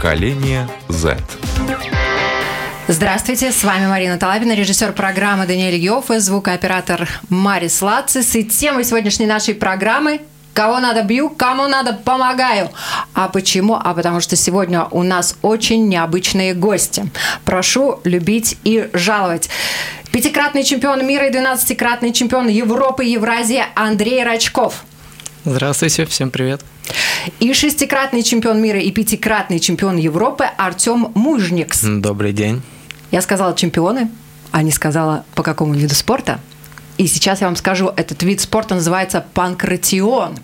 Поколение Z. Здравствуйте, с вами Марина Талабина, режиссер программы Даниэль Йоффе, звукооператор Марис Лацис. И тема сегодняшней нашей программы Кого надо бью, кому надо помогаю. А почему? А потому что сегодня у нас очень необычные гости. Прошу любить и жаловать. Пятикратный чемпион мира и двенадцатикратный чемпион Европы и Евразии Андрей Рачков. Здравствуйте, всем привет. И шестикратный чемпион мира и пятикратный чемпион Европы Артем Мужникс. Добрый день. Я сказала чемпионы, а не сказала по какому виду спорта. И сейчас я вам скажу, этот вид спорта называется панкратион.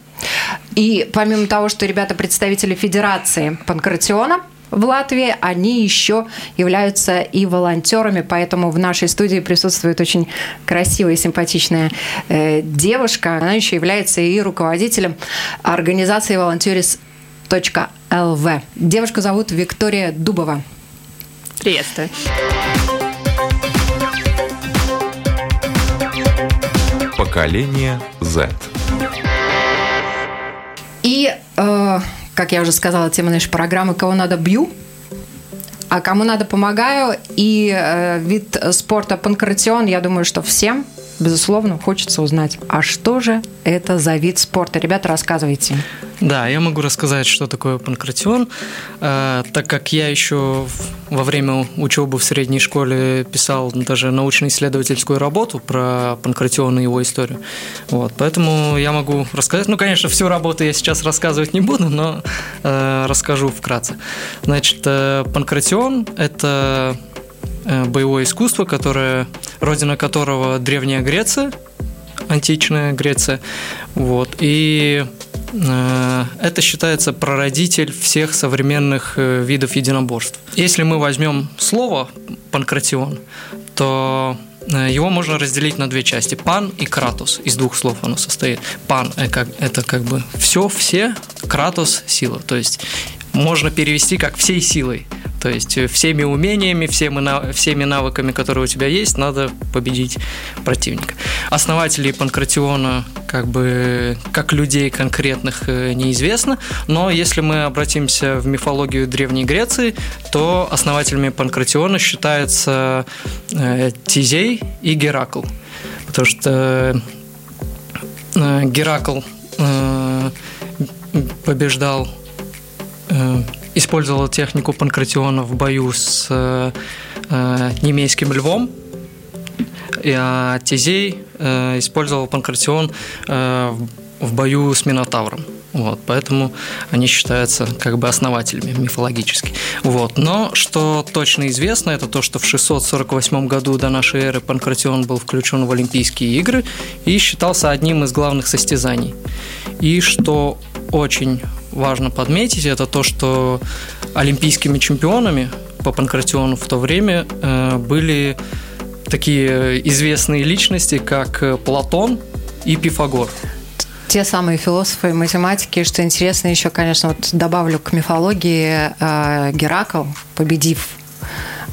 И помимо того, что ребята представители Федерации панкратиона, в Латвии, они еще являются и волонтерами, поэтому в нашей студии присутствует очень красивая и симпатичная э, девушка. Она еще является и руководителем организации волонтерис.лв. Девушку зовут Виктория Дубова. Приветствую. Поколение Z. И, э, как я уже сказала, тема нашей программы «Кого надо бью», а кому надо помогаю. И э, вид спорта панкратион, я думаю, что всем, безусловно, хочется узнать, а что же это за вид спорта? Ребята, рассказывайте. Да, я могу рассказать, что такое панкратион, э, так как я еще во время учебы в средней школе писал даже научно-исследовательскую работу про панкратион и его историю. Вот, поэтому я могу рассказать. Ну, конечно, всю работу я сейчас рассказывать не буду, но э, расскажу вкратце. Значит, э, панкратион – это э, боевое искусство, которое, родина которого Древняя Греция, античная Греция. Вот, и это считается прародитель всех современных э, видов единоборств. Если мы возьмем слово панкратион, то э, его можно разделить на две части. Пан и кратус. Из двух слов оно состоит. Пан – это как бы все, все, кратус – сила. То есть можно перевести как всей силой. То есть э, всеми умениями, всеми, всеми навыками, которые у тебя есть, надо победить противника. Основателей Панкратиона как бы как людей конкретных э, неизвестно, но если мы обратимся в мифологию Древней Греции, то основателями Панкратиона считаются э, Тизей и Геракл. Потому что Геракл побеждал использовал технику панкратиона в бою с э, э немейским львом, а Тизей э, использовал панкратион э, в бою с Минотавром. Вот, поэтому они считаются как бы основателями мифологически. Вот. Но что точно известно, это то, что в 648 году до нашей эры Панкратион был включен в Олимпийские игры и считался одним из главных состязаний. И что очень важно подметить, это то, что олимпийскими чемпионами по панкратиону в то время э, были такие известные личности, как Платон и Пифагор. Те самые философы и математики, что интересно еще, конечно, вот добавлю к мифологии э, Геракл, победив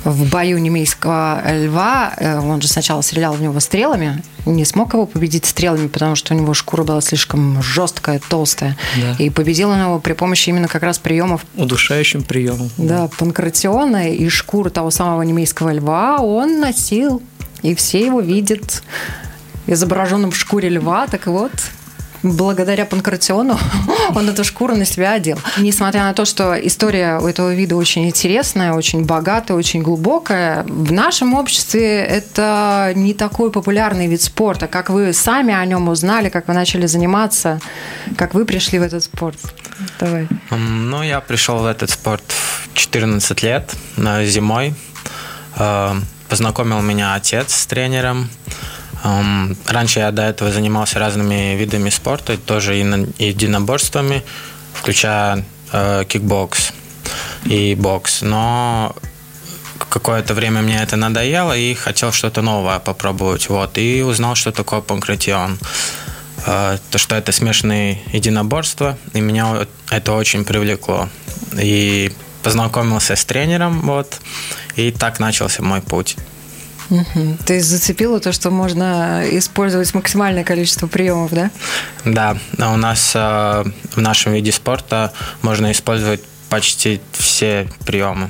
в бою немейского льва, э, он же сначала стрелял в него стрелами, не смог его победить стрелами, потому что у него шкура была слишком жесткая, толстая. Да. И победил он его при помощи именно как раз приемов... Удушающим приемом. Да, панкратиона и шкуру того самого немейского льва он носил. И все его видят изображенным в шкуре льва. Так вот, благодаря Панкратиону он эту шкуру на себя одел. Несмотря на то, что история у этого вида очень интересная, очень богатая, очень глубокая, в нашем обществе это не такой популярный вид спорта. Как вы сами о нем узнали, как вы начали заниматься, как вы пришли в этот спорт? Давай. Ну, я пришел в этот спорт в 14 лет, зимой. Э, познакомил меня отец с тренером. Раньше я до этого занимался разными видами спорта, тоже и единоборствами, включая э, кикбокс и бокс. Но какое-то время мне это надоело и хотел что-то новое попробовать. Вот, и узнал, что такое панкратион. Э, то, что это смешанные единоборства, и меня это очень привлекло. И познакомился с тренером, вот, и так начался мой путь. Угу. То есть то, что можно использовать максимальное количество приемов, да? Да, у нас э, в нашем виде спорта можно использовать почти все приемы.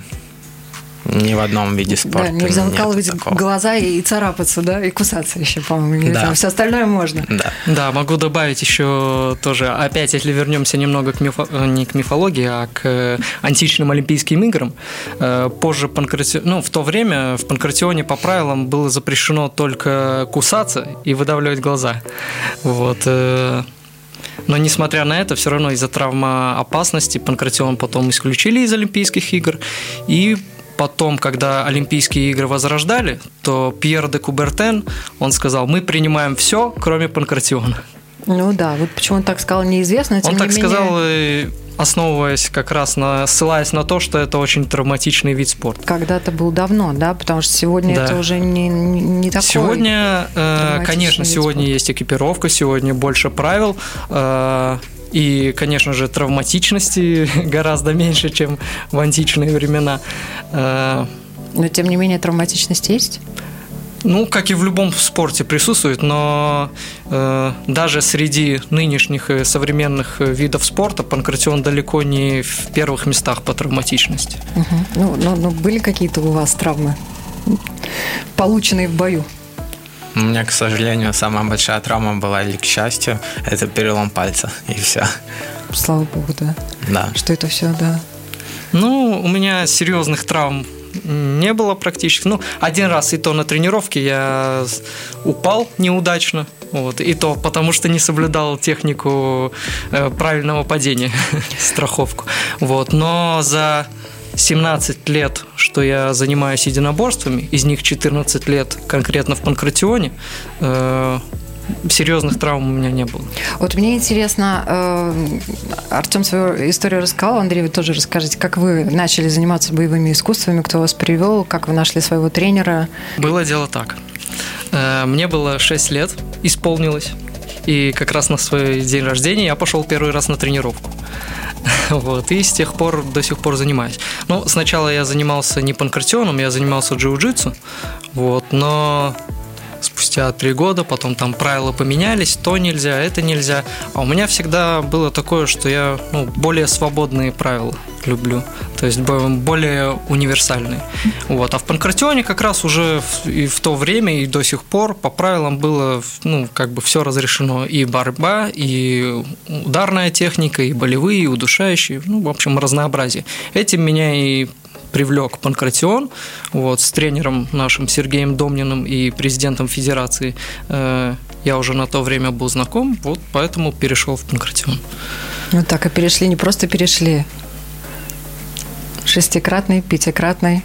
Ни в одном виде спорта. Да, нельзя выкалывать такого. глаза и царапаться, да, и кусаться еще, по-моему, нельзя. Да. Все остальное можно. Да. Да, могу добавить еще тоже, опять, если вернемся немного к мифо- э, не к мифологии, а к э, античным Олимпийским играм. Э, Позже панкрати... ну, в то время в панкратионе по правилам было запрещено только кусаться и выдавливать глаза. Вот. Но несмотря на это, все равно из-за травмоопасности панкратион потом исключили из Олимпийских игр. И потом, когда Олимпийские игры возрождали, то Пьер де Кубертен, он сказал, мы принимаем все, кроме панкратиона. Ну да, вот почему он так сказал, неизвестно. Он не так менее- сказал, э, основываясь как раз на, ссылаясь на то, что это очень травматичный вид спорта. Когда-то был давно, да, потому что сегодня Да. это уже не, не, такой. Сегодня, э, конечно, сегодня спорта. есть экипировка, сегодня больше правил. э, И, конечно же, травматичности гораздо меньше, чем в античные времена. Э, Но тем не менее травматичность есть. Ну, как и в любом спорте присутствует, но э, даже среди нынешних и современных э, видов спорта панкратион далеко не в первых местах по травматичности. Мгм. Ну, ну, ну, были какие-то у вас травмы, полученные в бою? У меня, к сожалению, самая большая травма была, или к счастью, это перелом пальца, и все. Слава богу, да. Да. Что это все, да. Ну, у меня серьезных травм не было практически. Ну, один раз и то на тренировке я упал неудачно. Вот, и то потому, что не соблюдал технику э, правильного падения, страховку. Вот, но за 17 лет, что я занимаюсь единоборствами, из них 14 лет конкретно в панкратионе, э, серьезных травм у меня не было. Вот мне интересно, э, Артем свою историю рассказал, Андрей, вы тоже расскажите, как вы начали заниматься боевыми искусствами, кто вас привел, как вы нашли своего тренера. Было дело так. Э, Мне было 6 лет, исполнилось. И как раз на свой день рождения я пошел первый раз на тренировку. Вот, и с тех пор до сих пор занимаюсь. Ну, сначала я занимался не панкратионом, я занимался джиу-джитсу. Вот, но спустя три года, потом там правила поменялись, то нельзя, это нельзя. А у меня всегда было такое, что я ну, более свободные правила люблю, то есть бо- более универсальные. Вот. А в панкратионе как раз уже и в то время, и до сих пор по правилам было ну, как бы все разрешено. И борьба, и ударная техника, и болевые, и удушающие, ну, в общем, разнообразие. Этим меня и привлек Панкратион вот, с тренером нашим Сергеем Домниным и президентом Федерации. Э, Я уже на то время был знаком, вот поэтому перешел в Панкратион. Ну так и перешли, не просто перешли. Шестикратный, пятикратный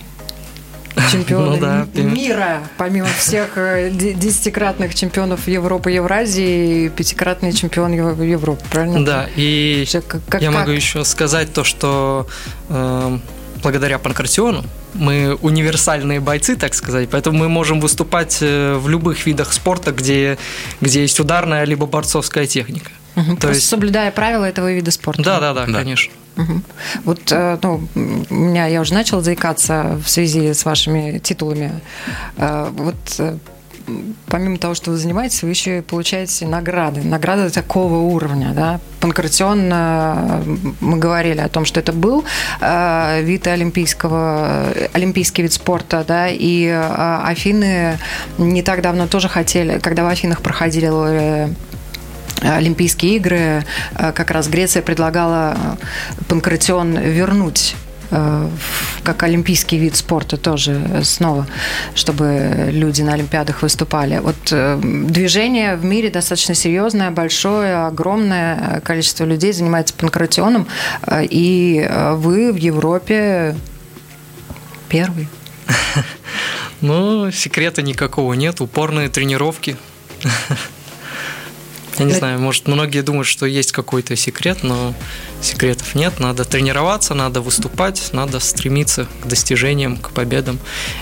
чемпион Ну да, мира, помимо всех э, де- десятикратных чемпионов Европы, Евразии, и пятикратный чемпион Ев- Европы, правильно? Да, и как- как- я как? могу еще сказать то, что э, благодаря Панкратиону мы универсальные бойцы, так сказать, поэтому мы можем выступать э, в любых видах спорта, где, где есть ударная либо борцовская техника. Мгм, То просто есть, соблюдая правила этого вида спорта. да, да, да, Да. конечно. Мгм. Вот, э, ну, у меня я уже начала заикаться в связи с вашими титулами. Э, Вот помимо того, что вы занимаетесь, вы еще и получаете награды. Награды такого уровня, да. Панкратион, э, мы говорили о том, что это был э, вид олимпийского, олимпийский вид спорта, да, и э, Афины не так давно тоже хотели, когда в Афинах проходили Олимпийские игры, как раз Греция предлагала панкратион вернуть как олимпийский вид спорта тоже снова, чтобы люди на Олимпиадах выступали. Вот э, движение в мире достаточно серьезное, большое, огромное количество людей занимается панкратионом, э, и э, вы в Европе первый. Ну, секрета никакого нет, упорные тренировки. Я не знаю, может, многие думают, что есть какой-то секрет, но секретов нет. Надо тренироваться, надо выступать, надо стремиться к достижениям, к победам.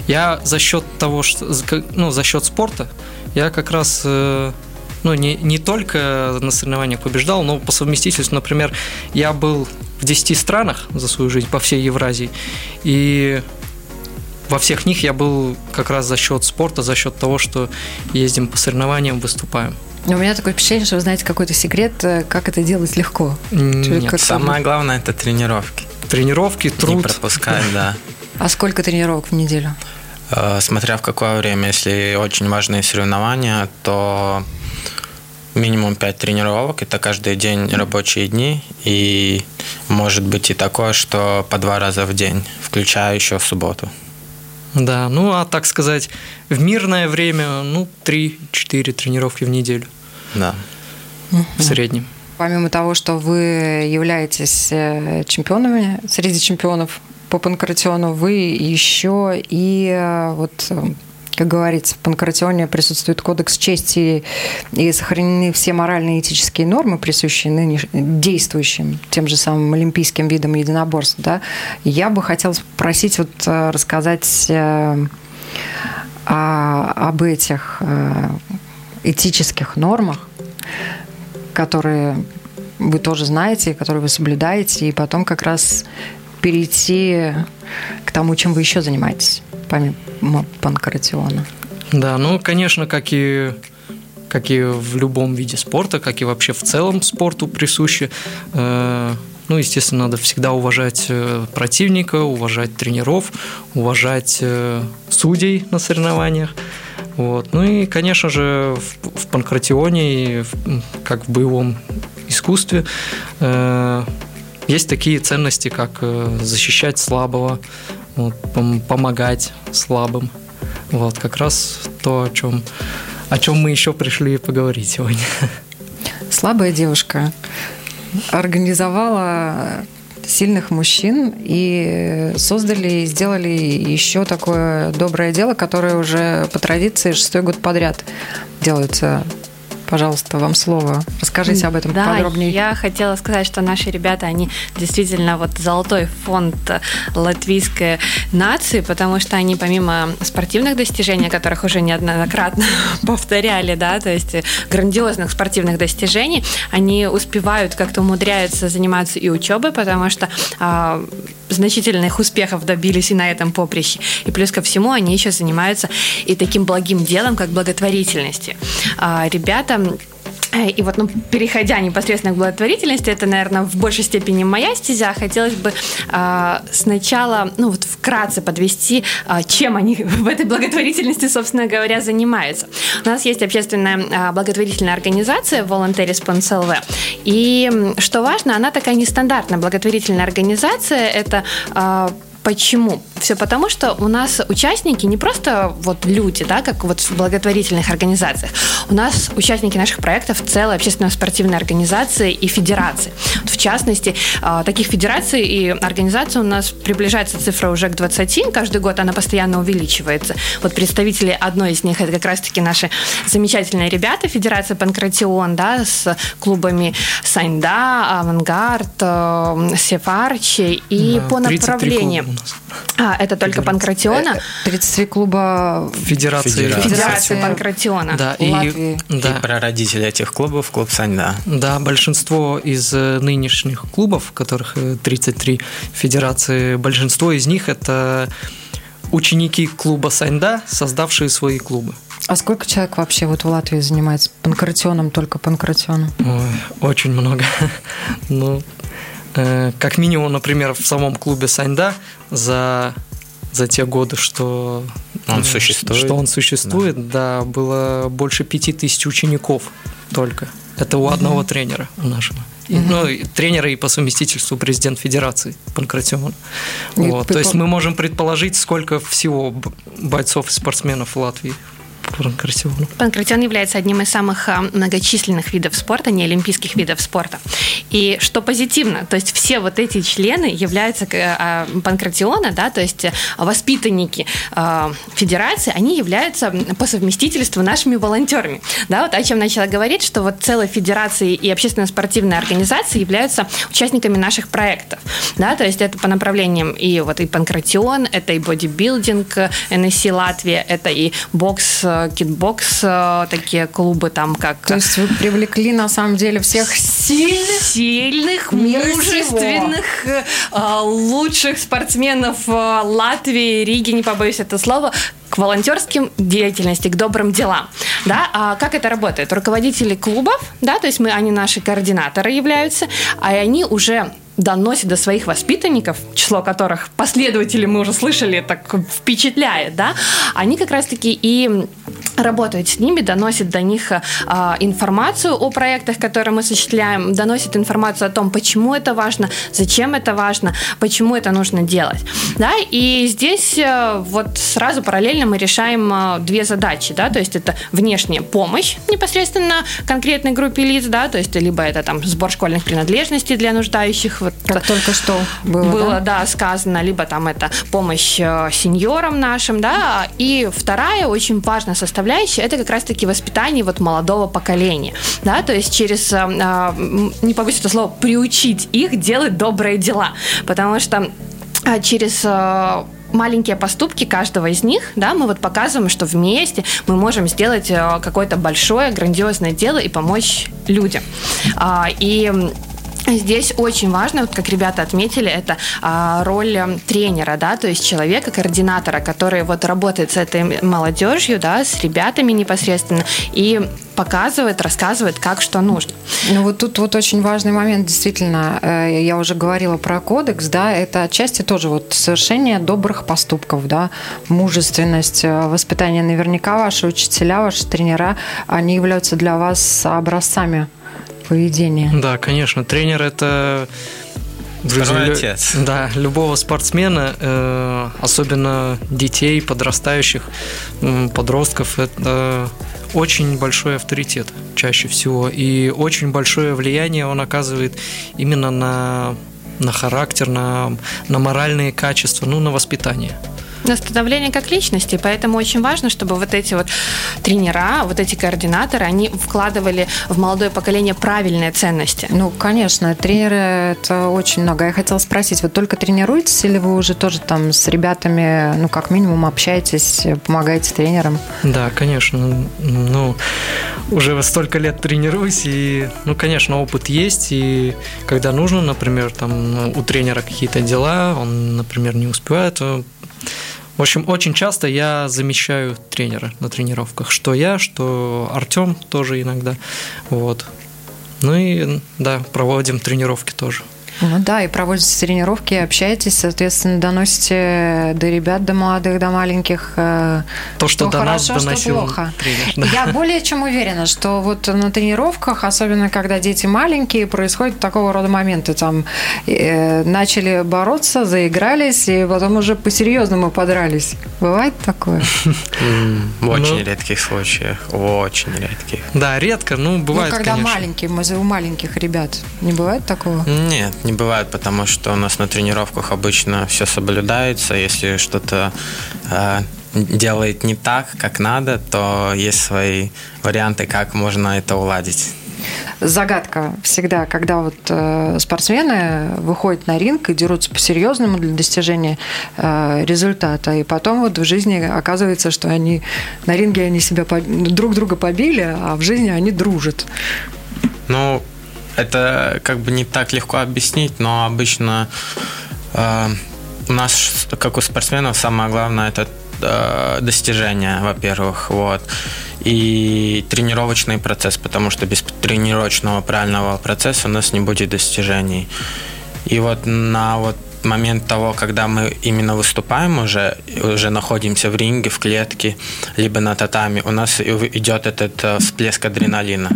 Я за счет того, что, ну, за счет спорта, я как раз э, ну, не, не только на соревнованиях побеждал, но по совместительству, например, я был в 10 странах за свою жизнь, по всей Евразии, и во всех них я был как раз за счет спорта, за счет того, что ездим по соревнованиям, выступаем. У меня такое впечатление, что вы знаете какой-то секрет, э, как это делать легко. Нет. Как- Самое главное – это тренировки. тренировки, труд. Не пропускать, да. А сколько тренировок в неделю? Э, смотря в какое время, если очень важные соревнования, то минимум 5 тренировок, это каждый день рабочие дни, и может быть и такое, что по два раза в день, включая еще субботу. Да, ну а так сказать, в мирное время, ну, 3-4 тренировки в неделю. Да. В среднем. Помимо того, что вы являетесь э, чемпионами среди чемпионов по панкратиону, вы еще и э, вот э, как говорится, в панкратионе присутствует кодекс чести и сохранены все моральные и этические нормы, присущие нынеш... действующим тем же самым олимпийским видам единоборств. Да? Я бы хотела спросить, вот, рассказать о, об этих этических нормах, которые вы тоже знаете, которые вы соблюдаете, и потом как раз перейти к тому, чем вы еще занимаетесь, помимо панкратиона. Да, ну, конечно, как и как и в любом виде спорта, как и вообще в целом спорту присуще. Э, ну, естественно, надо всегда уважать э, противника, уважать тренеров, уважать э, судей на соревнованиях. Вот. Ну и, конечно же, в, в панкратионе, как в боевом искусстве, э, есть такие ценности, как э, защищать слабого, вот, пом- помогать слабым. Вот как раз то, о чем, о чем мы еще пришли поговорить сегодня. Слабая девушка организовала сильных мужчин и создали и сделали еще такое доброе дело, которое уже по традиции шестой год подряд делается Пожалуйста, вам слово. Расскажите об этом да, подробнее. Я хотела сказать, что наши ребята, они действительно вот золотой фонд латвийской нации, потому что они помимо спортивных достижений, которых уже неоднократно повторяли, да, то есть грандиозных спортивных достижений, они успевают как-то умудряются заниматься и учебой, потому что а, значительных успехов добились и на этом поприще. И плюс ко всему они еще занимаются и таким благим делом, как благотворительности. А, ребята Э, и вот, ну, переходя непосредственно к благотворительности, это, наверное, в большей степени моя стезя. Хотелось бы э, сначала, ну, вот вкратце подвести, э, чем они в этой благотворительности, собственно говоря, занимаются. У нас есть общественная э, благотворительная организация Voluntary Response LV. И, что важно, она такая нестандартная благотворительная организация. Это э, Почему? Все потому, что у нас участники не просто вот люди, да, как вот в благотворительных организациях. У нас участники наших проектов целая общественно-спортивная организация и федерации. Вот в частности, а, таких федераций и организаций у нас приближается цифра уже к 20. Каждый год она постоянно увеличивается. Вот представители одной из них это как раз-таки наши замечательные ребята, Федерация Панкратион, да, с клубами Сайнда, Авангард, э, Сефарчи и да, по направлениям. А, это только Панкратиона? 33 э, клуба Федерации. Федерации, Федерации Панкратиона. Да, и, Латвии. Да. И прародители этих клубов, клуб Сань, да. Большинство из э, нынешних клубов, которых 33 э, федерации, большинство из них это ученики клуба Саньда, создавшие свои клубы. А сколько человек вообще вот в Латвии занимается панкратионом, только панкратионом? Ой, очень много. Ну, Э, как минимум, например, в самом клубе Саньда за за те годы, что он существует, что он существует, да, да было больше пяти тысяч учеников только. Это у одного mm-hmm. тренера у нашего. И, ну, тренера и по совместительству президент Федерации Панкратион. Вот. То есть мы можем предположить, сколько всего бойцов и спортсменов в Латвии панкратиону? Панкратион является одним из самых а, многочисленных видов спорта, не олимпийских видов спорта. И что позитивно, то есть все вот эти члены являются а, панкратиона, да, то есть воспитанники а, федерации, они являются по совместительству нашими волонтерами. Да, вот о чем начала говорить, что вот целые федерации и общественно-спортивные организации являются участниками наших проектов. Да, то есть это по направлениям и вот и панкратион, это и бодибилдинг, НСИ Латвия, это и бокс китбокс, э, такие клубы там как... То есть вы привлекли на самом деле всех сильных, сильных мужественных, э, лучших спортсменов э, Латвии, Риги, не побоюсь это слова, к волонтерским деятельности, к добрым делам. Да? А как это работает? Руководители клубов, да, то есть мы, они наши координаторы являются, а они уже доносит до своих воспитанников, число которых последователей мы уже слышали, так впечатляет, да, они как раз-таки и работают с ними, доносят до них э, информацию о проектах, которые мы осуществляем, доносят информацию о том, почему это важно, зачем это важно, почему это нужно делать. Да? И здесь э, вот сразу параллельно мы решаем э, две задачи. Да? То есть это внешняя помощь непосредственно конкретной группе лиц, да? то есть либо это там сбор школьных принадлежностей для нуждающих. Вот, как только что было, было да? да, сказано, либо там это помощь сеньорам нашим, да, и вторая очень важная составляющая это как раз-таки воспитание вот молодого поколения, да, то есть через, не побоюсь это слово, приучить их делать добрые дела, потому что а, через а, маленькие поступки каждого из них, да, мы вот показываем, что вместе мы можем сделать а, какое-то большое, грандиозное дело и помочь людям. И Здесь очень важно, вот как ребята отметили, это а, роль тренера, да, то есть человека, координатора, который вот работает с этой молодежью, да, с ребятами непосредственно и показывает, рассказывает, как что нужно. Ну вот тут вот очень важный момент, действительно, э, я уже говорила про кодекс, да, это отчасти тоже вот совершение добрых поступков, да, мужественность, э, воспитание. Наверняка ваши учителя, ваши тренера, они являются для вас образцами поведения. Да, конечно, тренер это в жизни отец. Да, любого спортсмена, э, особенно детей, подрастающих, подростков, это очень большой авторитет чаще всего. И очень большое влияние он оказывает именно на, на характер, на, на моральные качества, ну, на воспитание на становление как личности. Поэтому очень важно, чтобы вот эти вот тренера, вот эти координаторы, они вкладывали в молодое поколение правильные ценности. Ну, конечно, тренеры это очень много. Я хотела спросить, вы только тренируетесь или вы уже тоже там с ребятами, ну, как минимум, общаетесь, помогаете тренерам? Да, конечно. Ну, уже столько лет тренируюсь, и, ну, конечно, опыт есть, и когда нужно, например, там ну, у тренера какие-то дела, он, например, не успевает, в общем, очень часто я замещаю тренера на тренировках. Что я, что Артем тоже иногда. Вот. Ну и да, проводим тренировки тоже. Ну да, и проводите тренировки, общаетесь, соответственно, доносите до ребят, до молодых, до маленьких. Э, То, что, что до хорошо, нас доносил что плохо. Тренер, да. Я более чем уверена, что вот на тренировках, особенно когда дети маленькие, происходят такого рода моменты. Там э, начали бороться, заигрались, и потом уже по-серьезному подрались. Бывает такое? В очень ну. редких случаях. Очень редких. Да, редко, ну, бывает, Ну, когда маленькие, у маленьких ребят. Не бывает такого? Нет, не бывает, потому что у нас на тренировках обычно все соблюдается. Если что-то э, делает не так, как надо, то есть свои варианты, как можно это уладить загадка всегда, когда вот э, спортсмены выходят на ринг и дерутся по-серьезному для достижения э, результата, и потом вот в жизни оказывается, что они на ринге они себя друг друга побили, а в жизни они дружат. Ну, это как бы не так легко объяснить, но обычно э, у нас, как у спортсменов, самое главное это э, достижение, во-первых, вот. И тренировочный процесс, потому что без тренировочного правильного процесса у нас не будет достижений. И вот на вот момент того, когда мы именно выступаем уже, уже находимся в ринге, в клетке, либо на татами, у нас идет этот э, всплеск адреналина.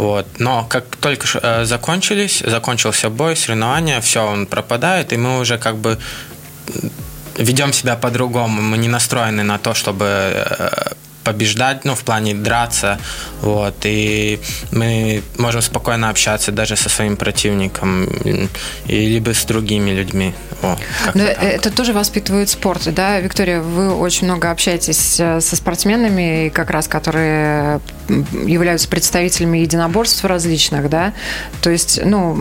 Вот. Но как только э, закончились, закончился бой, соревнования, все, он пропадает, и мы уже как бы ведем себя по-другому. Мы не настроены на то, чтобы э, побеждать, ну, в плане драться, вот, и мы можем спокойно общаться даже со своим противником, и, либо с другими людьми. О, Но это тоже воспитывает спорт, да, Виктория, вы очень много общаетесь э, со спортсменами, как раз, которые являются представителями единоборств различных, да, то есть, ну,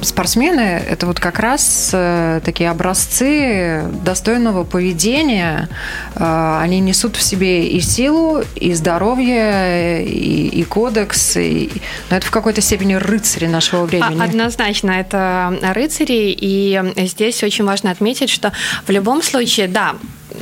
спортсмены – это вот как раз э, такие образцы достойного поведения, э, они несут в себе и силу, и здоровье, и, и кодекс. И, но это в какой-то степени рыцари нашего времени. Однозначно, это рыцари. И здесь очень важно отметить, что в любом случае, да,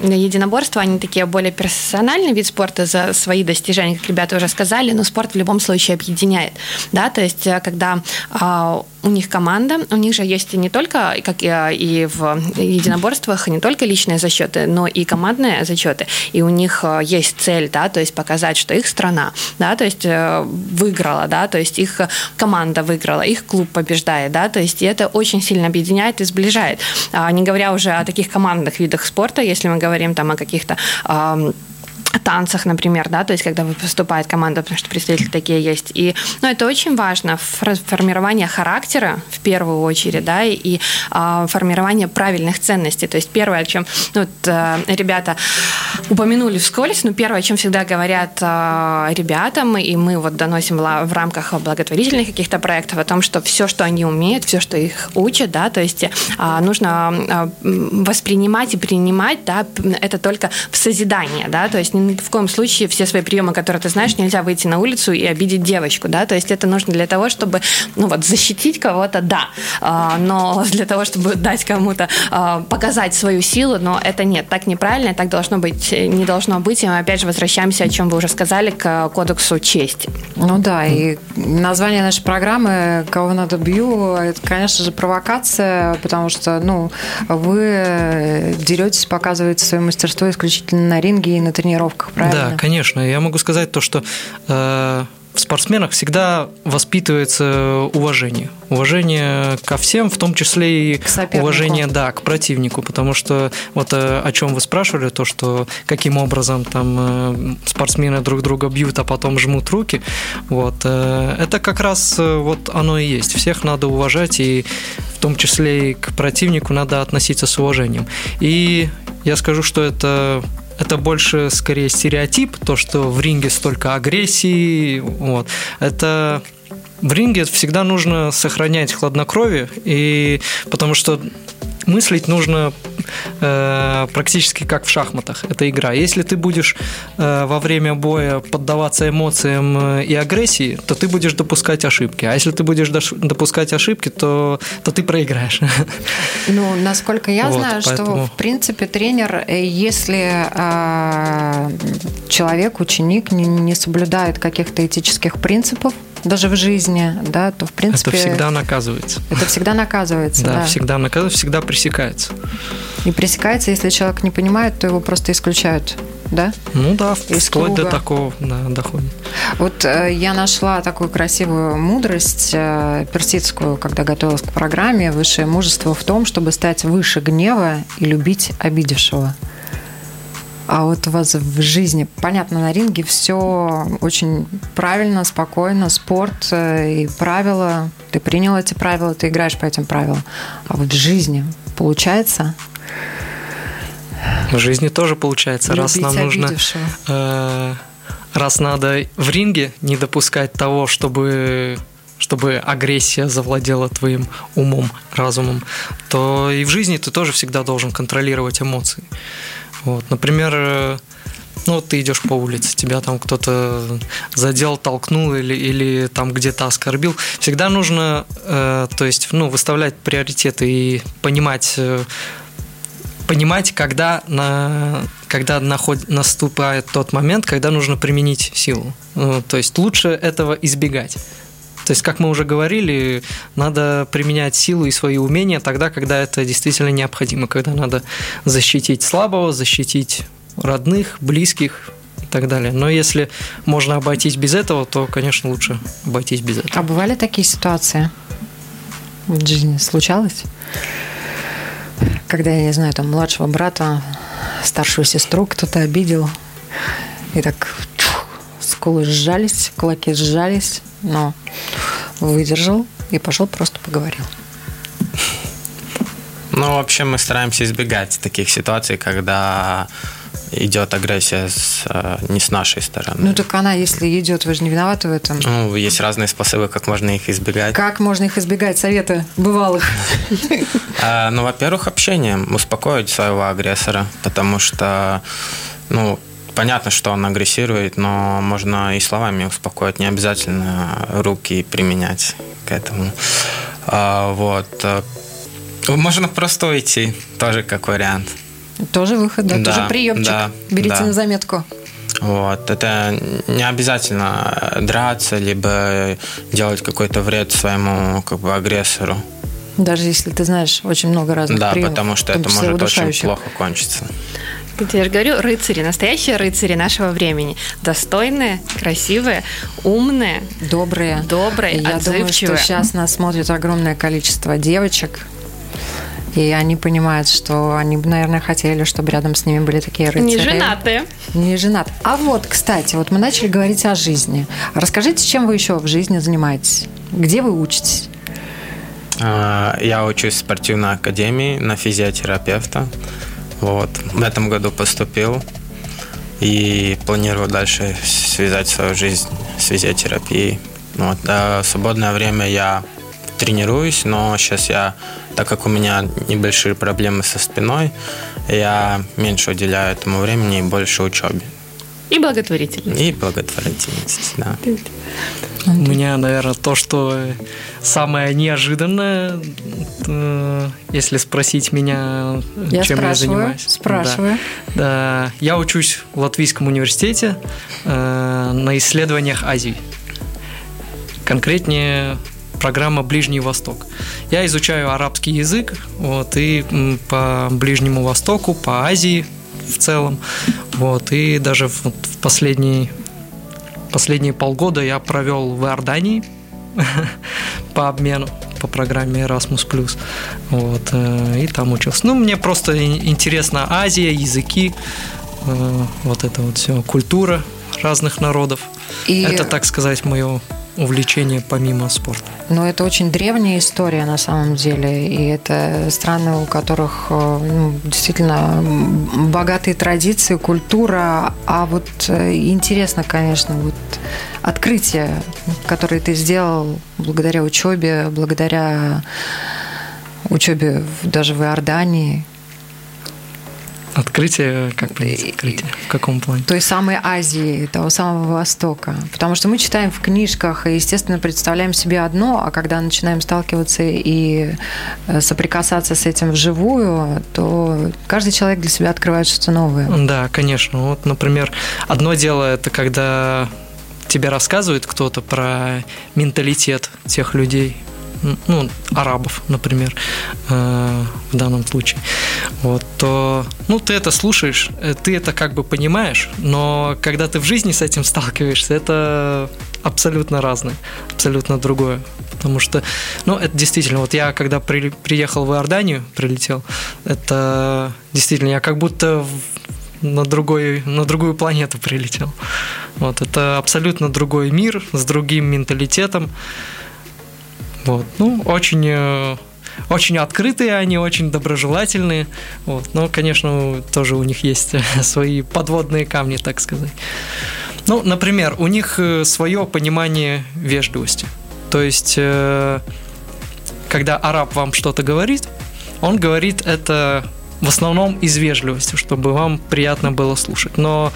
единоборства, они такие более персональный вид спорта за свои достижения, как ребята уже сказали, но спорт в любом случае объединяет, да, то есть э, когда а, у них команда, у них же есть не только, как и в единоборствах, не только личные зачеты, но и командные зачеты. И у них есть цель, да, то есть показать, что их страна, да, то есть выиграла, да, то есть их команда выиграла, их клуб побеждает, да, то есть это очень сильно объединяет и сближает. А не говоря уже о таких командных видах спорта, если мы говорим там о каких-то танцах, например, да, то есть когда выступает команда, потому что представители такие есть. И, ну, это очень важно, формирование характера в первую очередь, да, и, и а, формирование правильных ценностей. То есть первое, о чем ну, вот, а, ребята упомянули вскользь, но первое, о чем всегда говорят а, ребятам, и мы вот доносим в рамках благотворительных каких-то проектов о том, что все, что они умеют, все, что их учат, да, то есть а, нужно а, воспринимать и принимать, да, это только в созидание, да, то есть ни в коем случае все свои приемы, которые ты знаешь, нельзя выйти на улицу и обидеть девочку, да, то есть это нужно для того, чтобы, ну вот, защитить кого-то, да, а, но для того, чтобы дать кому-то а, показать свою силу, но это нет, так неправильно, так должно быть, не должно быть, и мы опять же возвращаемся, о чем вы уже сказали, к кодексу чести. Ну да, и название нашей программы «Кого надо бью» это, конечно же, провокация, потому что, ну, вы деретесь, показываете свое мастерство исключительно на ринге и на тренировках тренировках, правильно? Да, конечно. Я могу сказать то, что э, в спортсменах всегда воспитывается уважение. Уважение ко всем, в том числе и уважение, да, к противнику. Потому что вот э, о чем вы спрашивали, то, что каким образом там э, спортсмены друг друга бьют, а потом жмут руки, вот, э, это как раз вот оно и есть. Всех надо уважать, и в том числе и к противнику надо относиться с уважением. И я скажу, что это это больше скорее стереотип, то, что в ринге столько агрессии, вот. Это в ринге всегда нужно сохранять хладнокровие, и потому что мыслить нужно э, практически как в шахматах. Это игра. Если ты будешь э, во время боя поддаваться эмоциям э, и агрессии, то ты будешь допускать ошибки. А если ты будешь допускать ошибки, то, то ты проиграешь. Ну, насколько я вот, знаю, поэтому... что в принципе тренер, э, если э, человек, ученик не, не соблюдает каких-то этических принципов, даже в жизни, да, то в принципе... Это всегда наказывается. Это всегда наказывается, да. Да, всегда наказывается, всегда пресекается. И пресекается, если человек не понимает, то его просто исключают, да? Ну да, Из вплоть круга. до такого да, доходит. Вот э, я нашла такую красивую мудрость э, персидскую, когда готовилась к программе. Высшее мужество в том, чтобы стать выше гнева и любить обидевшего. А вот у вас в жизни, понятно, на ринге все очень правильно, спокойно, спорт э, и правила. Ты принял эти правила, ты играешь по этим правилам. А вот в жизни получается? В жизни тоже получается, раз нам нужно... Э, раз надо в ринге не допускать того, чтобы чтобы агрессия завладела твоим умом, разумом, то и в жизни ты тоже всегда должен контролировать эмоции. Вот, например, э, ну вот ты идешь по улице, тебя там кто-то задел, толкнул или, или там где-то оскорбил. Всегда нужно, э, то есть, ну, выставлять приоритеты и понимать, э, понимать, когда, на, когда наход, наступает тот момент, когда нужно применить силу. Ну, то есть лучше этого избегать. То есть, как мы уже говорили, надо применять силу и свои умения тогда, когда это действительно необходимо, когда надо защитить слабого, защитить родных, близких и так далее. Но если можно обойтись без этого, то, конечно, лучше обойтись без этого. А бывали такие ситуации в жизни? Случалось? Когда, я не знаю, там младшего брата, старшую сестру кто-то обидел, и так скулы сжались, кулаки сжались, но выдержал и пошел просто поговорил. Ну, вообще мы стараемся избегать таких ситуаций, когда идет агрессия с, э, не с нашей стороны. Ну так она, если идет, вы же не виноваты в этом. Ну, есть разные способы, как можно их избегать. Как можно их избегать? Советы бывалых. А, ну, во-первых, общением. Успокоить своего агрессора, потому что, ну, понятно, что он агрессирует, но можно и словами успокоить, не обязательно руки применять к этому. А, вот. Можно просто уйти, тоже как вариант. Тоже выход, да, да тоже приемчик. Да, Берите да. на заметку. Вот. Это не обязательно драться, либо делать какой-то вред своему как бы, агрессору. Даже если ты знаешь очень много разных Да, приемов, потому что это может очень плохо кончиться. Я же говорю, рыцари, настоящие рыцари нашего времени. Достойные, красивые, умные, Добрые. добрые, И Я думаю, что отзывчивые. сейчас нас смотрит огромное количество девочек, и они понимают, что они бы, наверное, хотели, чтобы рядом с ними были такие рыцари. Не женатые. Не женат. А вот, кстати, вот мы начали говорить о жизни. Расскажите, чем вы еще в жизни занимаетесь? Где вы учитесь? А, Я учусь в спортивной академии на физиотерапевта. Вот. В этом году поступил и планирую дальше связать свою жизнь с физиотерапией. Вот. А в свободное время я тренируюсь, но сейчас я, так как у меня небольшие проблемы со спиной, я меньше уделяю этому времени и больше учебе. И благотворительность. И благотворительности, да. У меня, наверное, то, что самое неожиданное, э, если спросить меня, Я чем я занимаюсь. спрашиваю. Да. Да. Я учусь в Латвийском университете э, на исследованиях Азии. Конкретнее программа Ближний Восток. Я изучаю арабский язык, вот, и по Ближнему Востоку, по Азии в целом, вот, и даже в, в последние, последние полгода я провел в Иордании по обмену по программе Erasmus+. Вот, э, и там учился. Ну, мне просто ин- интересна Азия, языки, э, вот это вот все, культура разных народов. И- Это, так сказать, мое увлечение помимо спорта. Но это очень древняя история на самом деле, и это страны, у которых э, ну, действительно богатые традиции, культура. А вот э, интересно, конечно, вот открытие, которое ты сделал благодаря учебе, благодаря учебе даже в Иордании, Открытие, как понять открытие? В каком плане? той самой Азии, того самого Востока. Потому что мы читаем в книжках и, естественно, представляем себе одно, а когда начинаем сталкиваться и э, соприкасаться с этим вживую, то каждый человек для себя открывает что-то новое. Да, конечно. Вот, например, одно дело это когда тебе рассказывает кто-то про менталитет тех людей, ну, арабов, например, э, в данном случае, вот, то, ну, ты это слушаешь, э, ты это как бы понимаешь, но когда ты в жизни с этим сталкиваешься, это абсолютно разное, абсолютно другое. Потому что, ну, это действительно, вот я когда при- приехал в Иорданию, прилетел, это действительно, я как будто на, другой, на другую планету прилетел. Вот, это абсолютно другой мир с другим менталитетом. Вот, ну, очень, э, очень открытые они, очень доброжелательные. Вот, но, конечно, тоже у них есть свои подводные камни, так сказать. Ну, например, у них э, свое понимание вежливости. То есть, э, когда араб вам что-то говорит, он говорит это в основном из вежливости, чтобы вам приятно было слушать. Но,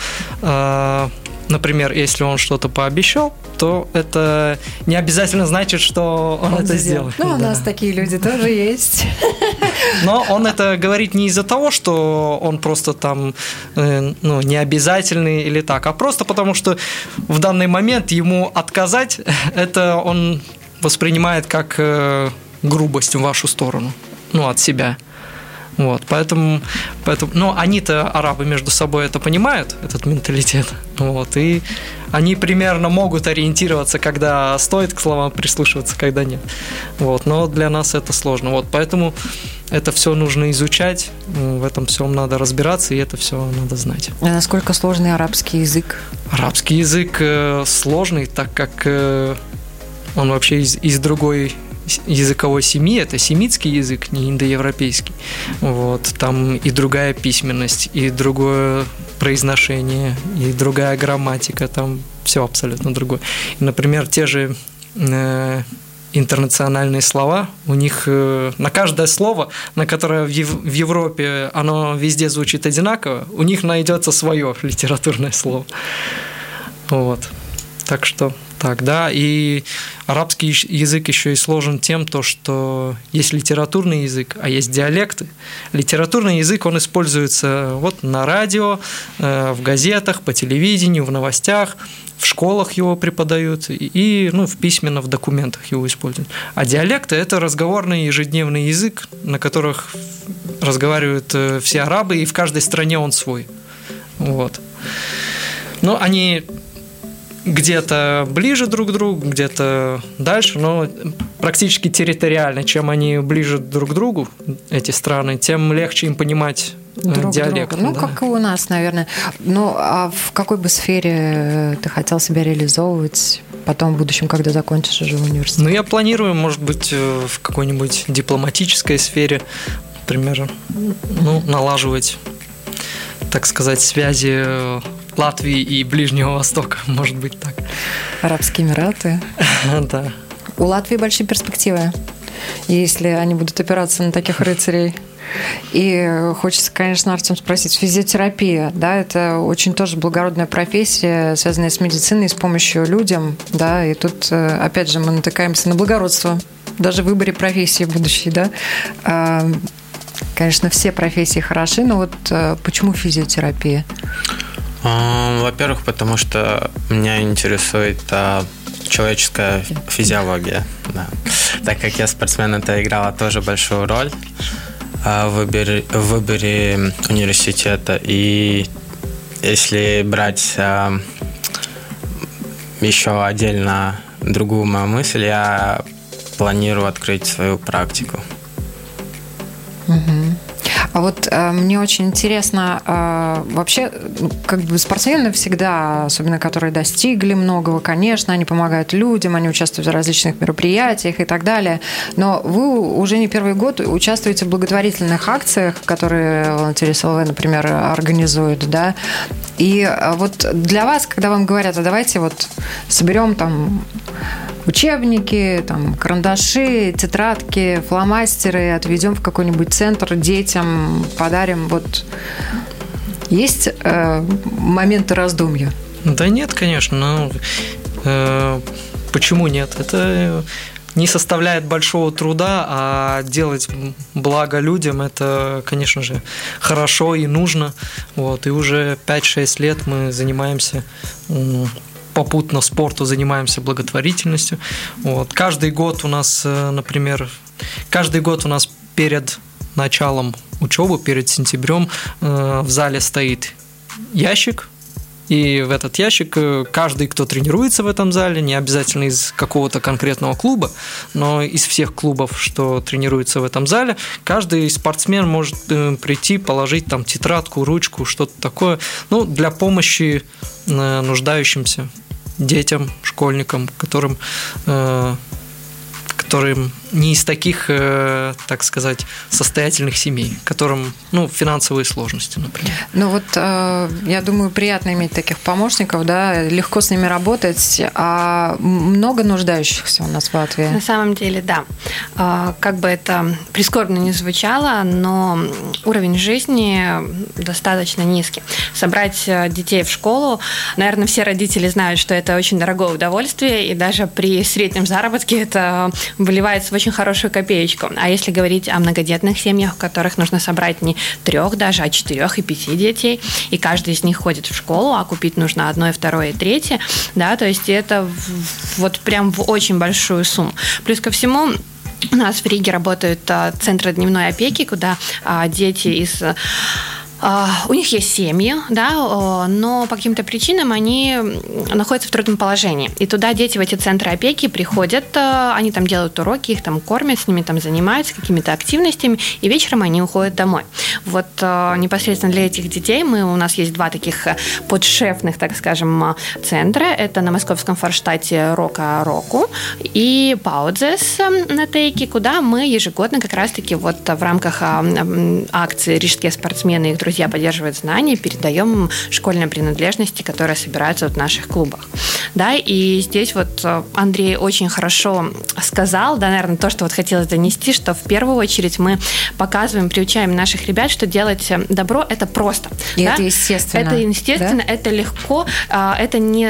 например, если он что-то пообещал, то это не обязательно значит, что он, это сделает. Ну, у Да. нас такие люди тоже есть. Но он это говорит не из-за того, что он просто там э, ну, не обязательный или так, а просто потому, что в данный момент ему отказать, это он воспринимает как э, грубость в вашу сторону, ну, от себя. Вот, поэтому, поэтому, ну, они-то, арабы, между собой это понимают, этот менталитет, вот, и они примерно могут ориентироваться, когда стоит к словам прислушиваться, когда нет, вот, но для нас это сложно, вот, поэтому это все нужно изучать, в этом всем надо разбираться, и это все надо знать. А насколько сложный арабский язык? Арабский язык э, сложный, так как э, он вообще из, из другой языковой семьи, это семитский язык, не индоевропейский. Вот, там и другая письменность, и другое произношение, и другая грамматика, там все абсолютно другое. Например, те же э, интернациональные слова, у них э, на каждое слово, на которое в, Ев- в Европе оно везде звучит одинаково, у них найдется свое литературное слово. Вот. Так что так, да, и арабский язык еще и сложен тем, то, что есть литературный язык, а есть диалекты. Литературный язык, он используется вот на радио, э, в газетах, по телевидению, в новостях, в школах его преподают и ну, в письменно в документах его используют. А диалекты – это разговорный ежедневный язык, на которых разговаривают э, все арабы, и в каждой стране он свой. Вот. Но они где-то ближе друг к другу, где-то дальше, но практически территориально. Чем они ближе друг к другу, эти страны, тем легче им понимать э, друг диалект. Друга. Ну, да. как и у нас, наверное. Ну, а в какой бы сфере э, ты хотел себя реализовывать потом в будущем, когда закончишь уже университет? Ну, я планирую, может быть, э, в какой-нибудь дипломатической сфере, например, ну, налаживать, так сказать, связи Латвии и Ближнего Востока, может быть так. Арабские Эмираты. Да. У Латвии большие перспективы, если они будут опираться на таких рыцарей. И хочется, конечно, Артем спросить, физиотерапия, да, это очень тоже благородная профессия, связанная с медициной, с помощью людям, да, и тут, э, опять же, мы натыкаемся на благородство, даже в выборе профессии будущей, да. А, конечно, все профессии хороши, но вот э, почему физиотерапия? Во-первых, потому что меня интересует а, человеческая физиология. Да. Так как я спортсмен, это играло тоже большую роль а, в выборе, в выборе университета. И если брать а, еще отдельно другую мою мысль, я планирую открыть свою практику. Угу. А вот э, мне очень интересно, э, вообще, как бы спортсмены всегда, особенно которые достигли многого, конечно, они помогают людям, они участвуют в различных мероприятиях и так далее. Но вы уже не первый год участвуете в благотворительных акциях, которые волонтеры СЛВ, например, организуют, да. И э, вот для вас, когда вам говорят, а давайте вот соберем там учебники, там, карандаши, тетрадки, фломастеры отведем в какой-нибудь центр детям, подарим. Вот есть э, моменты раздумья? Да нет, конечно. Ну, э, почему нет? Это не составляет большого труда, а делать благо людям это, конечно же, хорошо и нужно. Вот, и уже 5-6 лет мы занимаемся попутно спорту занимаемся благотворительностью. Вот. Каждый год у нас, э, например, каждый год у нас перед началом учебы, перед сентябрем э, в зале стоит ящик, и в этот ящик э, каждый, кто тренируется в этом зале, не обязательно из какого-то конкретного клуба, но из всех клубов, что тренируются в этом зале, каждый спортсмен может прийти, положить там тетрадку, ручку, что-то такое, ну, для помощи нуждающимся детям, школьникам, которым э, которым не из таких, э, так сказать, состоятельных семей, которым, ну, финансовые сложности, например. Ну вот, э, я думаю, приятно иметь таких помощников, да, легко с ними работать, а много нуждающихся у нас в Латвии? На самом деле, да. А, как бы это прискорбно не звучало, но уровень жизни достаточно низкий. Собрать э, детей в школу, наверное, все родители знают, что это очень дорогое удовольствие, и даже при среднем заработке это выливается в очень хорошую копеечку. А если говорить о многодетных семьях, в которых нужно собрать не трех даже, а четырех и пяти детей, и каждый из них ходит в школу, а купить нужно одно, и второе, и третье, да, то есть это вот прям в очень большую сумму. Плюс ко всему, у нас в Риге работают а, центры дневной опеки, куда а, дети из у них есть семьи, да, но по каким-то причинам они находятся в трудном положении. И туда дети в эти центры опеки приходят, а, они там делают уроки, их там кормят, с ними там занимаются какими-то активностями, и вечером они уходят домой. Вот а, непосредственно для этих детей мы, у нас есть два таких подшефных, так скажем, центра. Это на московском форштате Рока Року и Паудзес на Тейке, куда мы ежегодно как раз-таки вот в рамках акции «Рижские спортсмены» и их друзья друзья поддерживают знания, передаем школьные принадлежности, которые собираются в наших клубах. Да, и здесь вот э, Андрей очень хорошо сказал, да, наверное, то, что вот хотелось донести, что в первую очередь мы показываем, приучаем наших ребят, что делать добро – это просто. И да? это естественно. Это естественно, да? это легко, а, это не,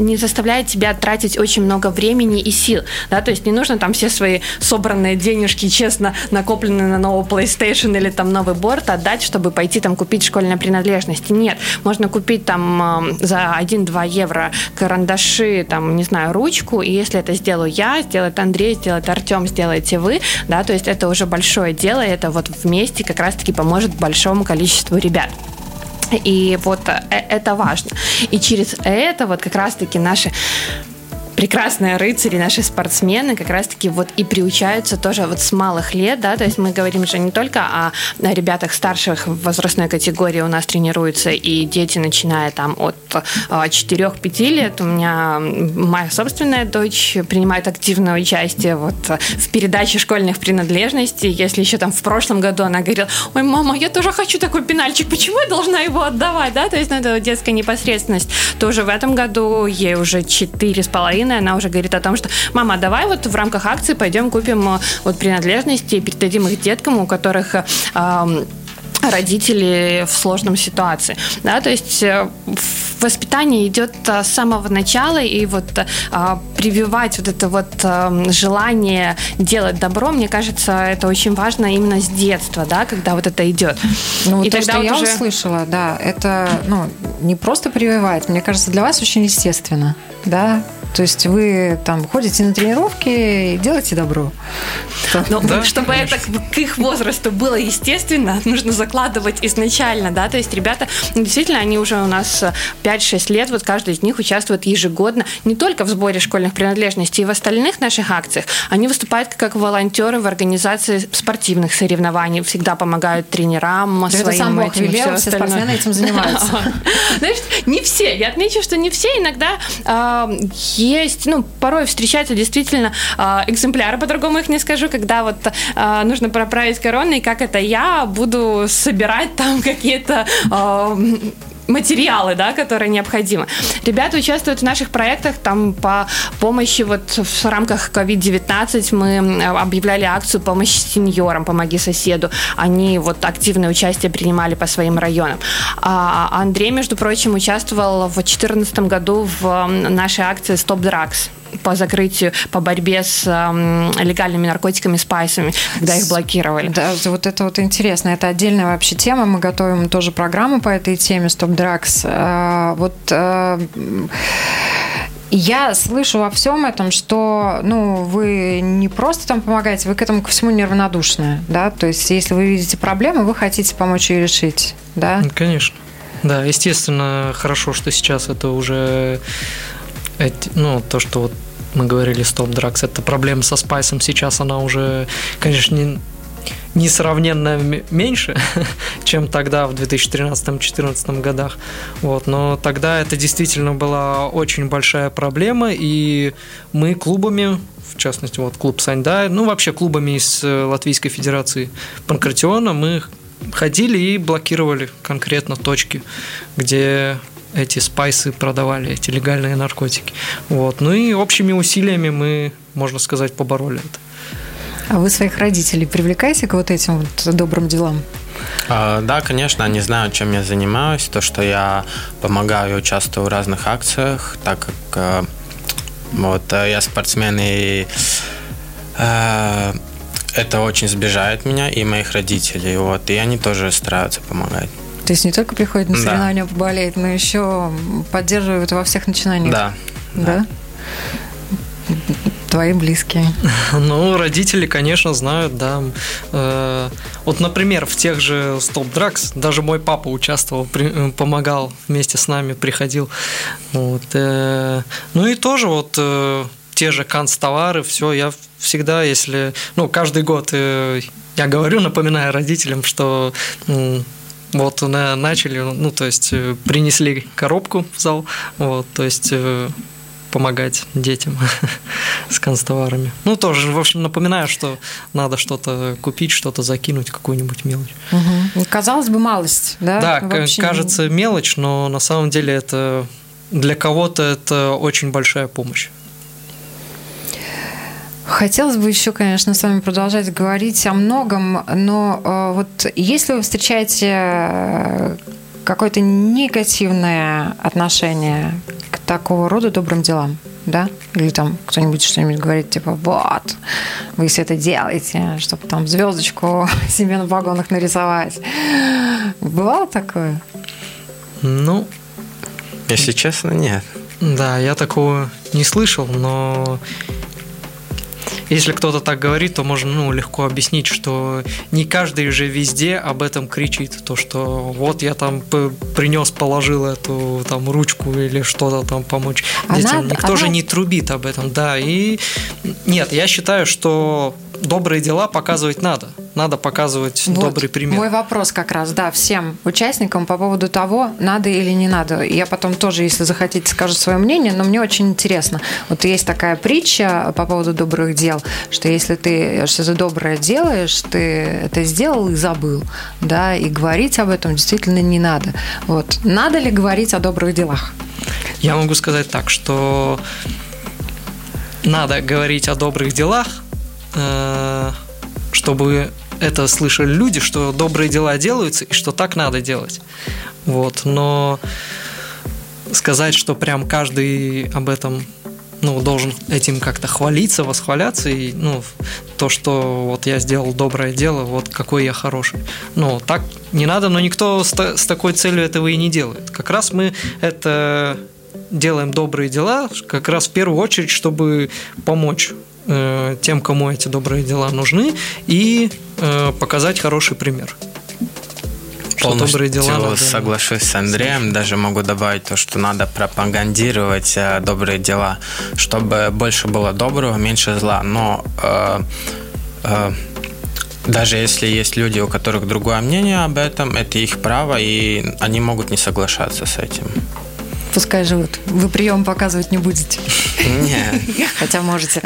не заставляет тебя тратить очень много времени и сил, да, то есть не нужно там все свои собранные денежки, честно накопленные на новый PlayStation или там новый борт отдать, чтобы пойти там купить школьные принадлежности. Нет, можно купить там а, за 1-2 евро карандаши, там, не знаю, ручку, и если это сделаю я, сделает Андрей, сделает Артем, сделаете вы, да, то есть это уже большое дело, и это вот вместе как раз-таки поможет большому количеству ребят. И вот э, это важно. И через это вот как раз-таки наши прекрасные рыцари, наши спортсмены как раз-таки вот и приучаются тоже вот с малых лет, да, то есть мы говорим же не только о ребятах старших в возрастной категории у нас тренируются и дети, начиная там от 4-5 а, лет. У меня моя собственная дочь принимает активное участие вот в передаче школьных принадлежностей. Если еще там в прошлом году она говорила, ой, мама, я тоже хочу такой пенальчик, почему я должна его отдавать, да, то есть ну, это детская непосредственность. Тоже в этом году ей уже 4,5 магазины, она уже говорит о том, что мама, давай вот в рамках акции пойдем купим э, вот принадлежности и передадим их деткам, у которых э, родители в сложном ситуации. Да, то есть э, воспитание идет с самого начала, и вот а, прививать вот это вот а, желание делать добро, мне кажется, это очень важно именно с детства, да, когда вот это идет. Ну, и то, тогда что вот я уже... услышала, да, это ну, не просто прививать, мне кажется, для вас очень естественно, да, то есть вы там ходите на тренировки и делаете добро. Но да, чтобы конечно. это к их возрасту было естественно, нужно закладывать изначально, да, то есть ребята, ну, действительно, они уже у нас 5-6 лет, вот каждый из них участвует ежегодно не только в сборе школьных принадлежностей, и в остальных наших акциях. Они выступают как волонтеры в организации спортивных соревнований, всегда помогают тренерам, да своим это сам этим велел, все спортсмены этим занимаются. Знаешь, не все. Я отмечу, что не все. Иногда есть, ну, порой встречаются действительно э, экземпляры, по-другому их не скажу, когда вот э, нужно проправить короны, и как это я буду собирать там какие-то э, материалы, да, которые необходимы. Ребята участвуют в наших проектах там по помощи вот в рамках COVID-19 мы объявляли акцию помощи сеньорам, помоги соседу. Они вот активное участие принимали по своим районам. А Андрей, между прочим, участвовал в 2014 году в нашей акции Stop Drugs по закрытию, по борьбе с э, легальными наркотиками, спайсами, когда их блокировали. Да, вот это вот интересно. Это отдельная вообще тема. Мы готовим тоже программу по этой теме Stop Drugs. Э, вот э, я слышу во всем этом, что ну, вы не просто там помогаете, вы к этому ко всему неравнодушны. Да? То есть, если вы видите проблему, вы хотите помочь ее решить. Да? Конечно. Да, естественно, хорошо, что сейчас это уже эти, ну, то, что вот мы говорили Stop Drugs, это проблема со спайсом сейчас, она уже, конечно, не, несравненно меньше, чем тогда в 2013-2014 годах. Вот. Но тогда это действительно была очень большая проблема, и мы клубами, в частности, вот клуб Саньдай, ну вообще клубами из э, Латвийской Федерации Панкратиона, мы ходили и блокировали конкретно точки, где эти спайсы продавали, эти легальные наркотики. Вот. Ну и общими усилиями мы, можно сказать, побороли это. А вы своих родителей привлекаете к вот этим вот добрым делам? А, да, конечно, они знают, чем я занимаюсь, то, что я помогаю и участвую в разных акциях, так как э, вот э, я спортсмен и э, это очень сближает меня и моих родителей, вот, и они тоже стараются помогать. То есть не только приходят на соревнования да. поболеть, но еще поддерживают во всех начинаниях. Да. Да? Твои близкие. Ну, родители, конечно, знают, да. Э, вот, например, в тех же Stop Drugs даже мой папа участвовал, э, помогал вместе с нами, приходил. Вот. Э, ну и тоже вот те же канцтовары, все, я всегда, если, ну, каждый год я говорю, напоминаю родителям, что вот начали, ну, то есть э, принесли коробку в зал, вот, то есть э, помогать детям с канцтоварами. Ну, тоже, в общем, напоминаю, что надо что-то купить, что-то закинуть, какую-нибудь мелочь. Угу. Казалось бы, малость, да? Да, Вообще... кажется мелочь, но на самом деле это для кого-то это очень большая помощь. Хотелось бы еще, конечно, с вами продолжать говорить о многом, но э, вот если вы встречаете э, какое-то негативное отношение к такого рода добрым делам, да? Или там кто-нибудь что-нибудь говорит, типа, вот, вы все это делаете, чтобы там звездочку себе на вагонах нарисовать. Бывало такое? Ну, если честно, нет. Да, я такого не слышал, но если кто-то так говорит, то можно ну, легко объяснить, что не каждый же везде об этом кричит, то что вот я там принес, положил эту там ручку или что-то там помочь а детям. Никто а же не трубит об этом, да. И нет, я считаю, что добрые дела показывать надо. Надо показывать вот добрый пример. Мой вопрос как раз, да, всем участникам по поводу того, надо или не надо. Я потом тоже, если захотите, скажу свое мнение, но мне очень интересно. Вот есть такая притча по поводу добрых дел, что если ты что-то доброе делаешь, ты это сделал и забыл, да, и говорить об этом действительно не надо. Вот. Надо ли говорить о добрых делах? Я могу сказать так, что надо говорить о добрых делах, Э, чтобы это слышали люди, что добрые дела делаются и что так надо делать. Вот. Но сказать, что прям каждый об этом ну, должен этим как-то хвалиться, восхваляться, и, ну, то, что вот я сделал доброе дело, вот какой я хороший. Ну, так не надо, но никто с, с такой целью этого и не делает. Как раз мы это делаем добрые дела, как раз в первую очередь, чтобы помочь Э, тем, кому эти добрые дела нужны, и э, показать хороший пример. Полностью добрые дела надо... соглашусь с Андреем. Даже могу добавить то, что надо пропагандировать э, добрые дела, чтобы больше было доброго, меньше зла. Но э, э, даже если есть люди, у которых другое мнение об этом, это их право, и они могут не соглашаться с этим пускай живут. Вы прием показывать не будете. Нет. Хотя можете.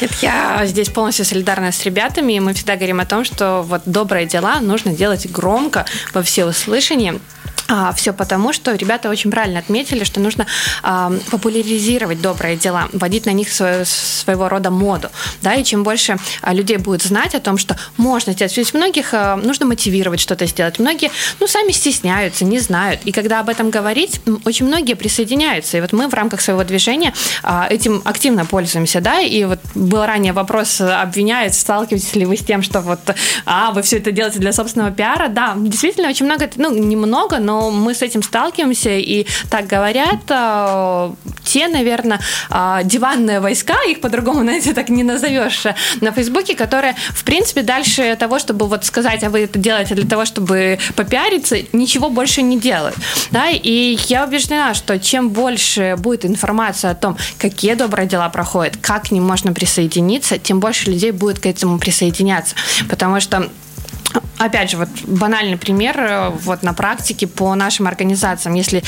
Нет, я здесь полностью солидарна с ребятами, и мы всегда говорим о том, что вот добрые дела нужно делать громко, во всеуслышание, а, все потому, что ребята очень правильно отметили, что нужно а, популяризировать добрые дела, вводить на них свое, своего рода моду. Да, и чем больше а, людей будет знать о том, что можно сделать. Ведь многих а, нужно мотивировать что-то сделать. Многие ну, сами стесняются, не знают. И когда об этом говорить, очень многие присоединяются. И вот мы в рамках своего движения а, этим активно пользуемся. Да? И вот был ранее вопрос, обвиняют, сталкиваетесь ли вы с тем, что вот, а, вы все это делаете для собственного пиара. Да, действительно, очень много, ну, немного, но но мы с этим сталкиваемся, и так говорят э, те, наверное, э, диванные войска, их по-другому, знаете, так не назовешь, э, на Фейсбуке, которые, в принципе, дальше того, чтобы вот сказать, а вы это делаете для того, чтобы попиариться, ничего больше не делают. Да? И я убеждена, что чем больше будет информация о том, какие добрые дела проходят, как к ним можно присоединиться, тем больше людей будет к этому присоединяться. Потому что опять же, вот банальный пример э, вот на практике по нашим организациям. Если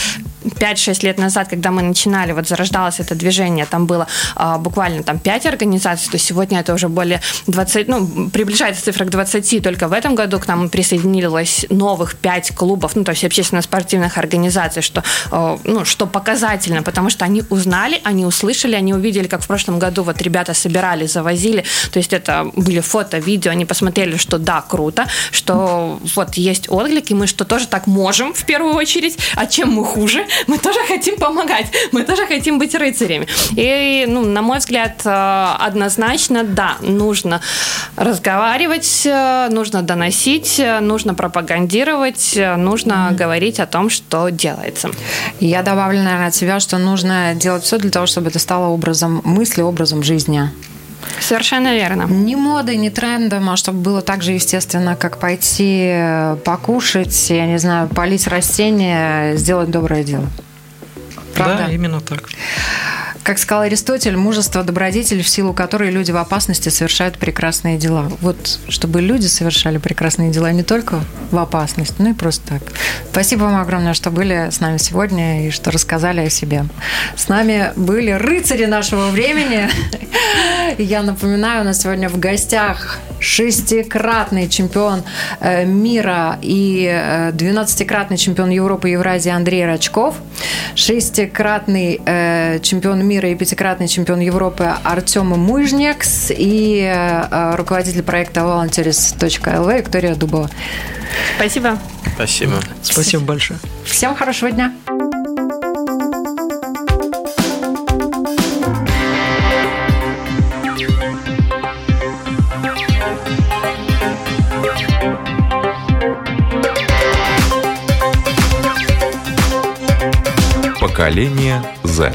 5-6 лет назад, когда мы начинали, вот зарождалось это движение, там было а, буквально там 5 организаций, то сегодня это уже более 20, ну, приближается цифра к 20, только в этом году к нам присоединилось новых 5 клубов, ну, то есть общественно-спортивных организаций, что, а, ну, что показательно, потому что они узнали, они услышали, они увидели, как в прошлом году вот ребята собирали, завозили, то есть это были фото, видео, они посмотрели, что да, круто, что вот есть отклик, и мы что тоже так можем в первую очередь, а чем мы хуже, мы тоже хотим помогать, мы тоже хотим быть рыцарями. И, ну, на мой взгляд, э, однозначно, да, нужно разговаривать, э, нужно доносить, э, нужно пропагандировать, нужно mm-hmm. говорить о том, что делается. Я добавлю, наверное, от себя, что нужно делать все для того, чтобы это стало образом мысли, образом жизни. Совершенно верно. Не модой, не трендом, а чтобы было так же естественно, как пойти покушать, я не знаю, полить растения, сделать доброе дело. Правда? Да, именно так. Как сказал Аристотель, мужество – добродетель, в силу которой люди в опасности совершают прекрасные дела. Вот чтобы люди совершали прекрасные дела не только в опасности, ну и просто так. Спасибо вам огромное, что были с нами сегодня и что рассказали о себе. С нами были рыцари нашего времени. Я напоминаю, у нас сегодня в гостях шестикратный чемпион э, мира и 12-кратный э, чемпион Европы и Евразии Андрей Рачков, шестикратный э, чемпион мира и пятикратный чемпион Европы Артем Мужнекс и руководитель проекта volunteers.lv Виктория Дубова. Спасибо. Спасибо. Спасибо большое. Всем хорошего дня. Поколение Z.